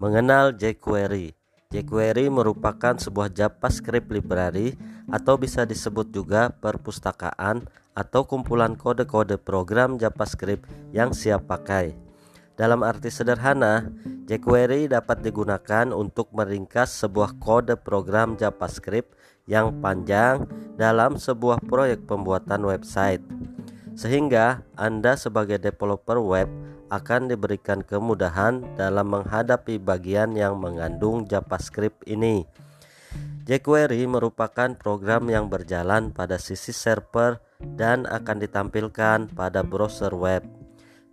Mengenal jQuery jQuery merupakan sebuah JavaScript library atau bisa disebut juga perpustakaan atau kumpulan kode-kode program JavaScript yang siap pakai. Dalam arti sederhana, jQuery dapat digunakan untuk meringkas sebuah kode program JavaScript yang panjang dalam sebuah proyek pembuatan website. Sehingga Anda sebagai developer web akan diberikan kemudahan dalam menghadapi bagian yang mengandung JavaScript ini. jQuery merupakan program yang berjalan pada sisi server dan akan ditampilkan pada browser web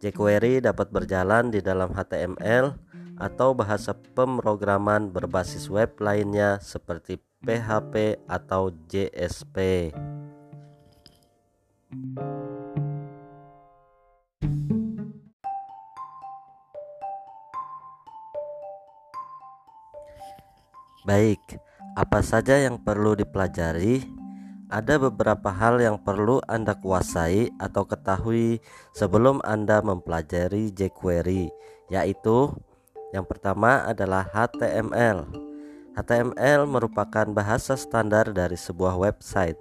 jQuery dapat berjalan di dalam HTML atau bahasa pemrograman berbasis web lainnya seperti PHP atau JSP. Baik, apa saja yang perlu dipelajari ada beberapa hal yang perlu Anda kuasai atau ketahui sebelum Anda mempelajari jQuery, yaitu yang pertama adalah HTML. HTML merupakan bahasa standar dari sebuah website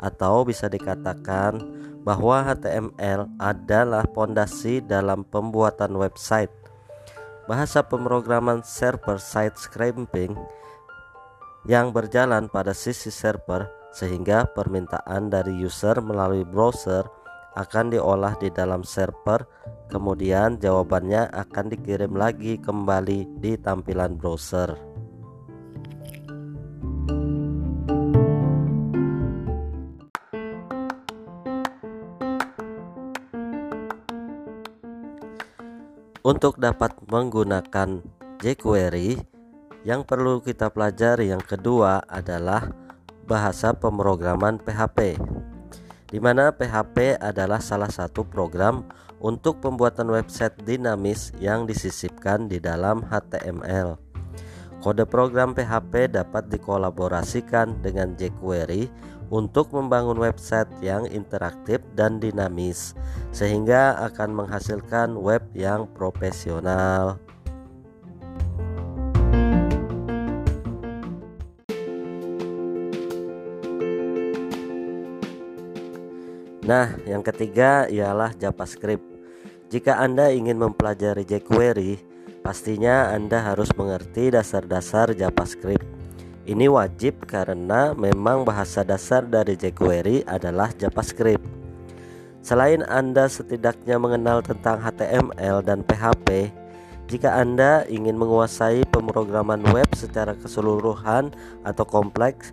atau bisa dikatakan bahwa HTML adalah pondasi dalam pembuatan website. Bahasa pemrograman server side scripting yang berjalan pada sisi server sehingga permintaan dari user melalui browser akan diolah di dalam server. Kemudian jawabannya akan dikirim lagi kembali di tampilan browser. Untuk dapat menggunakan jQuery yang perlu kita pelajari yang kedua adalah bahasa pemrograman PHP di mana PHP adalah salah satu program untuk pembuatan website dinamis yang disisipkan di dalam HTML. Kode program PHP dapat dikolaborasikan dengan jQuery untuk membangun website yang interaktif dan dinamis, sehingga akan menghasilkan web yang profesional. Nah, yang ketiga ialah JavaScript. Jika Anda ingin mempelajari jQuery, pastinya Anda harus mengerti dasar-dasar JavaScript. Ini wajib karena memang bahasa dasar dari jQuery adalah JavaScript. Selain Anda setidaknya mengenal tentang HTML dan PHP, jika Anda ingin menguasai pemrograman web secara keseluruhan atau kompleks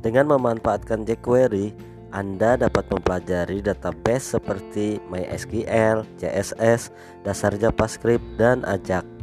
dengan memanfaatkan jQuery, anda dapat mempelajari database seperti MySQL, CSS, dasar JavaScript, dan Ajax.